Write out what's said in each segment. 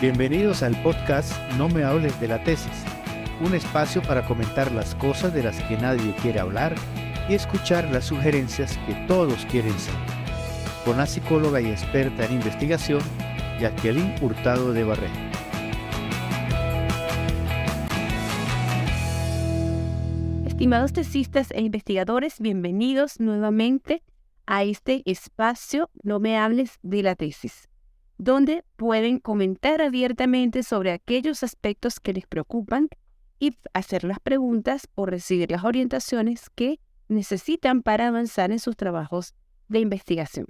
Bienvenidos al podcast No me hables de la tesis, un espacio para comentar las cosas de las que nadie quiere hablar y escuchar las sugerencias que todos quieren saber. Con la psicóloga y experta en investigación, Jacqueline Hurtado de Barrera. Estimados tesistas e investigadores, bienvenidos nuevamente a este espacio No me hables de la tesis donde pueden comentar abiertamente sobre aquellos aspectos que les preocupan y hacer las preguntas o recibir las orientaciones que necesitan para avanzar en sus trabajos de investigación.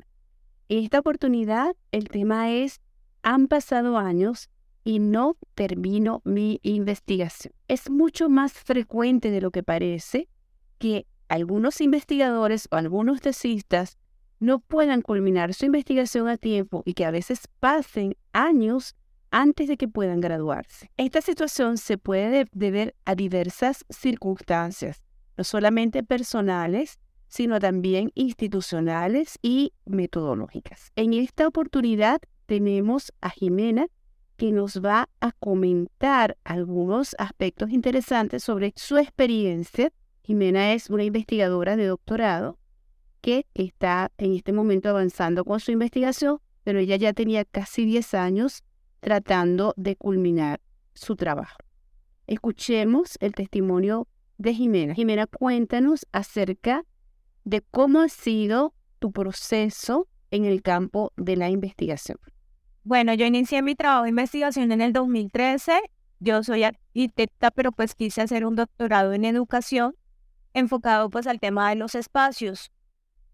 En esta oportunidad el tema es, han pasado años y no termino mi investigación. Es mucho más frecuente de lo que parece que algunos investigadores o algunos tesistas no puedan culminar su investigación a tiempo y que a veces pasen años antes de que puedan graduarse. Esta situación se puede deber a diversas circunstancias, no solamente personales, sino también institucionales y metodológicas. En esta oportunidad tenemos a Jimena que nos va a comentar algunos aspectos interesantes sobre su experiencia. Jimena es una investigadora de doctorado que está en este momento avanzando con su investigación, pero ella ya tenía casi 10 años tratando de culminar su trabajo. Escuchemos el testimonio de Jimena. Jimena, cuéntanos acerca de cómo ha sido tu proceso en el campo de la investigación. Bueno, yo inicié mi trabajo de investigación en el 2013. Yo soy arquitecta, pero pues quise hacer un doctorado en educación enfocado pues al tema de los espacios.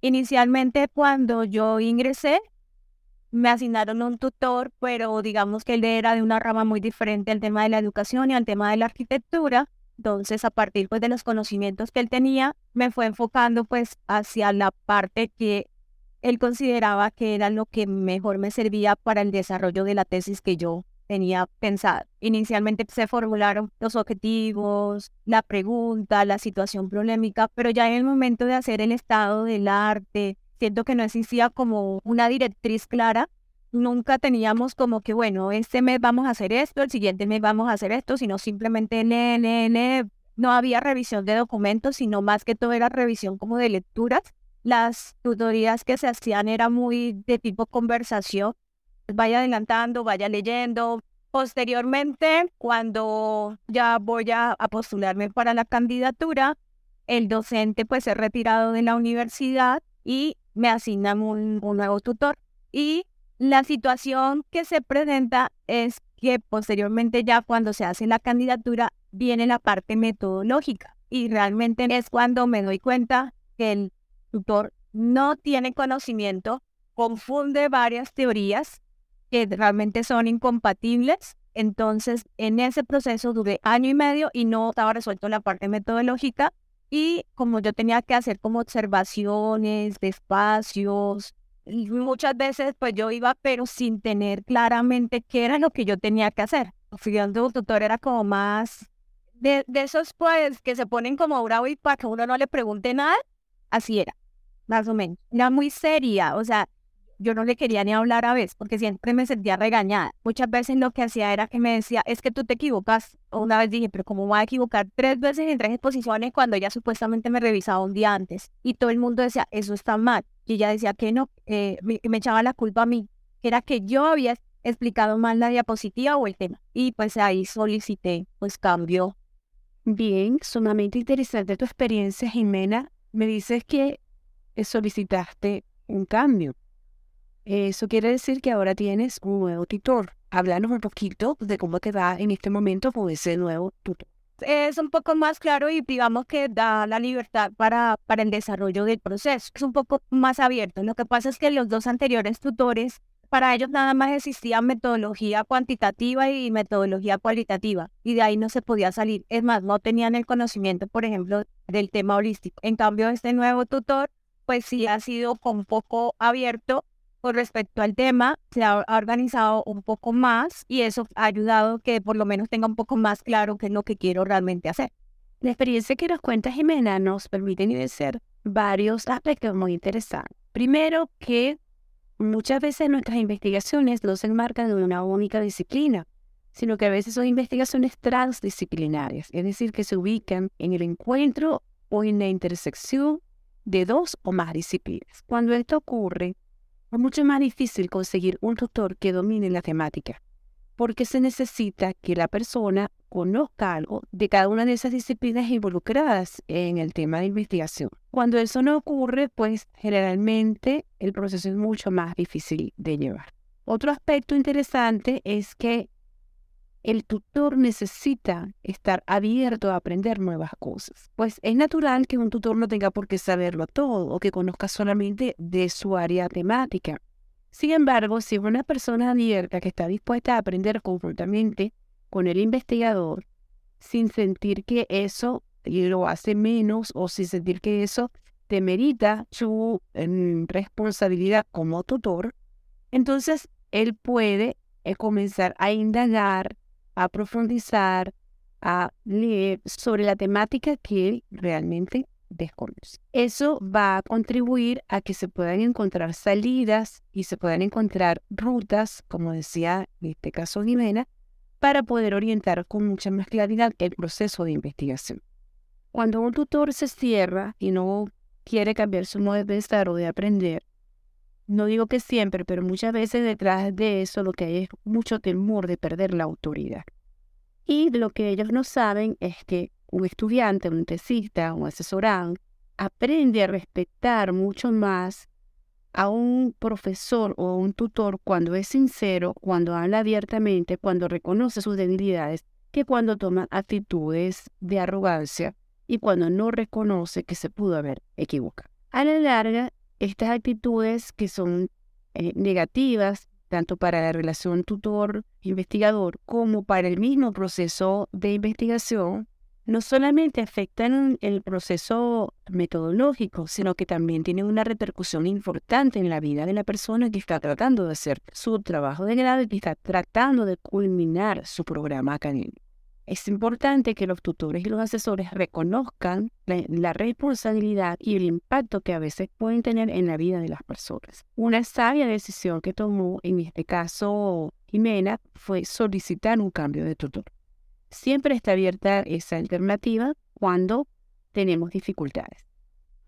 Inicialmente cuando yo ingresé, me asignaron un tutor, pero digamos que él era de una rama muy diferente al tema de la educación y al tema de la arquitectura. Entonces, a partir pues, de los conocimientos que él tenía, me fue enfocando pues hacia la parte que él consideraba que era lo que mejor me servía para el desarrollo de la tesis que yo tenía pensado. Inicialmente se formularon los objetivos, la pregunta, la situación problemática, pero ya en el momento de hacer el estado del arte, siento que no existía como una directriz clara. Nunca teníamos como que, bueno, este mes vamos a hacer esto, el siguiente mes vamos a hacer esto, sino simplemente lee, No había revisión de documentos, sino más que todo era revisión como de lecturas. Las tutorías que se hacían era muy de tipo conversación, vaya adelantando, vaya leyendo. Posteriormente, cuando ya voy a, postularme para la candidatura, el docente pues ha retirado de la universidad y me asignan un, un nuevo tutor. Y la situación que se presenta es que posteriormente ya cuando se hace la candidatura viene la parte metodológica y realmente es cuando me doy cuenta que el tutor no tiene conocimiento, confunde varias teorías que realmente son incompatibles. Entonces, en ese proceso duré año y medio y no estaba resuelto la parte metodológica. Y como yo tenía que hacer como observaciones de espacios, muchas veces pues yo iba, pero sin tener claramente qué era lo que yo tenía que hacer. De un tutor era como más de, de esos pues que se ponen como bravo y para que uno no le pregunte nada. Así era, más o menos. Era muy seria, o sea, yo no le quería ni hablar a veces porque siempre me sentía regañada. Muchas veces lo que hacía era que me decía, es que tú te equivocas. Una vez dije, pero ¿cómo voy a equivocar tres veces en tres exposiciones cuando ella supuestamente me revisaba un día antes? Y todo el mundo decía, eso está mal. Y ella decía que no, eh, me, echaba la culpa a mí, era que yo había explicado mal la diapositiva o el tema. Y pues ahí solicité, pues cambio. Bien, sumamente interesante tu experiencia, Jimena. Me dices que solicitaste un cambio. Eso quiere decir que ahora tienes un nuevo tutor. Háblanos un poquito de cómo te va en este momento con ese nuevo tutor. Es un poco más claro y digamos que da la libertad para, para el desarrollo del proceso. Es un poco más abierto. Lo que pasa es que los dos anteriores tutores, para ellos nada más existía metodología cuantitativa y metodología cualitativa y de ahí no se podía salir. Es más, no tenían el conocimiento, por ejemplo, del tema holístico. En cambio, este nuevo tutor, pues sí ha sido un poco abierto con respecto al tema, se ha organizado un poco más y eso ha ayudado que por lo menos tenga un poco más claro qué es lo que quiero realmente hacer. La experiencia que nos cuenta Jimena nos permite evidenciar varios aspectos muy interesantes. Primero, que muchas veces nuestras investigaciones no se enmarcan en una única disciplina, sino que a veces son investigaciones transdisciplinarias, es decir, que se ubican en el encuentro o en la intersección de dos o más disciplinas. Cuando esto ocurre, es mucho más difícil conseguir un tutor que domine la temática, porque se necesita que la persona conozca algo de cada una de esas disciplinas involucradas en el tema de investigación. Cuando eso no ocurre, pues generalmente el proceso es mucho más difícil de llevar. Otro aspecto interesante es que el tutor necesita estar abierto a aprender nuevas cosas. Pues es natural que un tutor no tenga por qué saberlo todo o que conozca solamente de su área temática. Sin embargo, si es una persona abierta que está dispuesta a aprender conjuntamente con el investigador, sin sentir que eso lo hace menos o sin sentir que eso demerita su em, responsabilidad como tutor, entonces él puede eh, comenzar a indagar a profundizar, a leer sobre la temática que él realmente desconoce. Eso va a contribuir a que se puedan encontrar salidas y se puedan encontrar rutas, como decía en este caso Jimena, para poder orientar con mucha más claridad el proceso de investigación. Cuando un tutor se cierra y no quiere cambiar su modo de pensar o de aprender, no digo que siempre, pero muchas veces detrás de eso lo que hay es mucho temor de perder la autoridad. Y lo que ellos no saben es que un estudiante, un tesista, un asesorado, aprende a respetar mucho más a un profesor o un tutor cuando es sincero, cuando habla abiertamente, cuando reconoce sus debilidades, que cuando toma actitudes de arrogancia y cuando no reconoce que se pudo haber equivocado. A la larga, estas actitudes que son eh, negativas, tanto para la relación tutor-investigador como para el mismo proceso de investigación, no solamente afectan el proceso metodológico, sino que también tienen una repercusión importante en la vida de la persona que está tratando de hacer su trabajo de grado y que está tratando de culminar su programa académico. Es importante que los tutores y los asesores reconozcan la, responsabilidad y el impacto que a veces pueden tener en la vida de las personas. Una sabia decisión que tomó, en este caso Jimena, fue solicitar un cambio de tutor. Siempre está abierta esa alternativa cuando tenemos dificultades.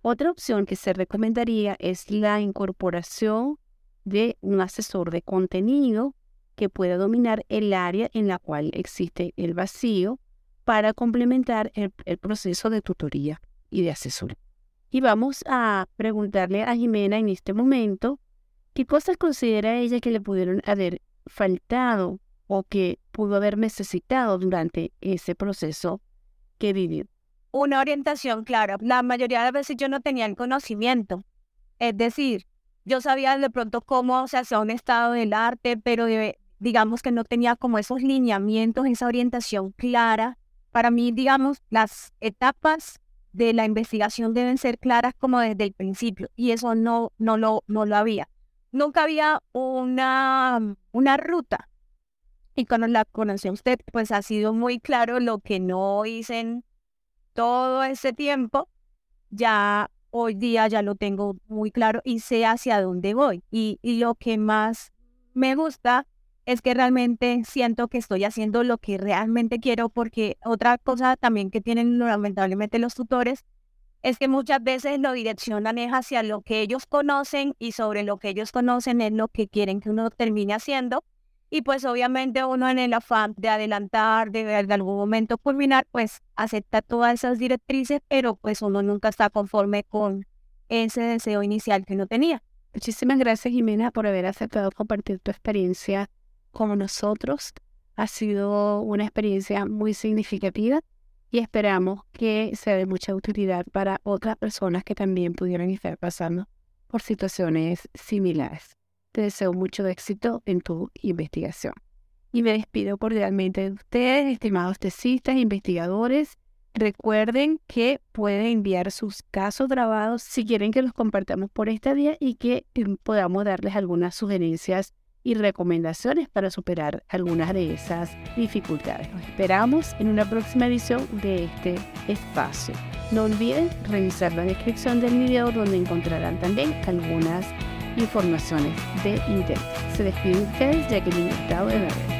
Otra opción que se recomendaría es la incorporación de un asesor de contenido que pueda dominar el área en la cual existe el vacío para complementar el, proceso de tutoría y de asesoría. Y vamos a preguntarle a Jimena en este momento qué cosas considera ella que le pudieron haber faltado o que pudo haber necesitado durante ese proceso que vivió. Una orientación clara. La mayoría de las veces yo no tenía el conocimiento. Es decir, yo sabía de pronto cómo se hacía un estado del arte, pero de, digamos que no tenía como esos lineamientos, esa orientación clara. Para mí, digamos, las etapas de la investigación deben ser claras como desde el principio y eso no, no, lo, no lo había. Nunca había una, una ruta. Y cuando la conocí a usted, pues ha sido muy claro lo que no hice en todo ese tiempo. Ya hoy día ya lo tengo muy claro y sé hacia dónde voy. Y lo que más me gusta es que realmente siento que estoy haciendo lo que realmente quiero, porque otra cosa también que tienen lamentablemente los tutores es que muchas veces lo direccionan hacia lo que ellos conocen y sobre lo que ellos conocen es lo que quieren que uno termine haciendo. Y pues obviamente uno en el afán de adelantar, de, de algún momento culminar, pues acepta todas esas directrices, pero pues uno nunca está conforme con ese deseo inicial que uno tenía. Muchísimas gracias Jimena por haber aceptado compartir tu experiencia como nosotros. Ha sido una experiencia muy significativa y esperamos que sea de mucha utilidad para otras personas que también pudieran estar pasando por situaciones similares. Te deseo mucho éxito en tu investigación. Y me despido cordialmente de ustedes, estimados tesistas, investigadores. Recuerden que pueden enviar sus casos grabados si quieren que los compartamos por esta vía y que eh, podamos darles algunas sugerencias y recomendaciones para superar algunas de esas dificultades. Nos esperamos en una próxima edición de este espacio. No olviden revisar la descripción del video donde encontrarán también algunas informaciones de interés. Se despide ustedes, Jacqueline Estado de Verde.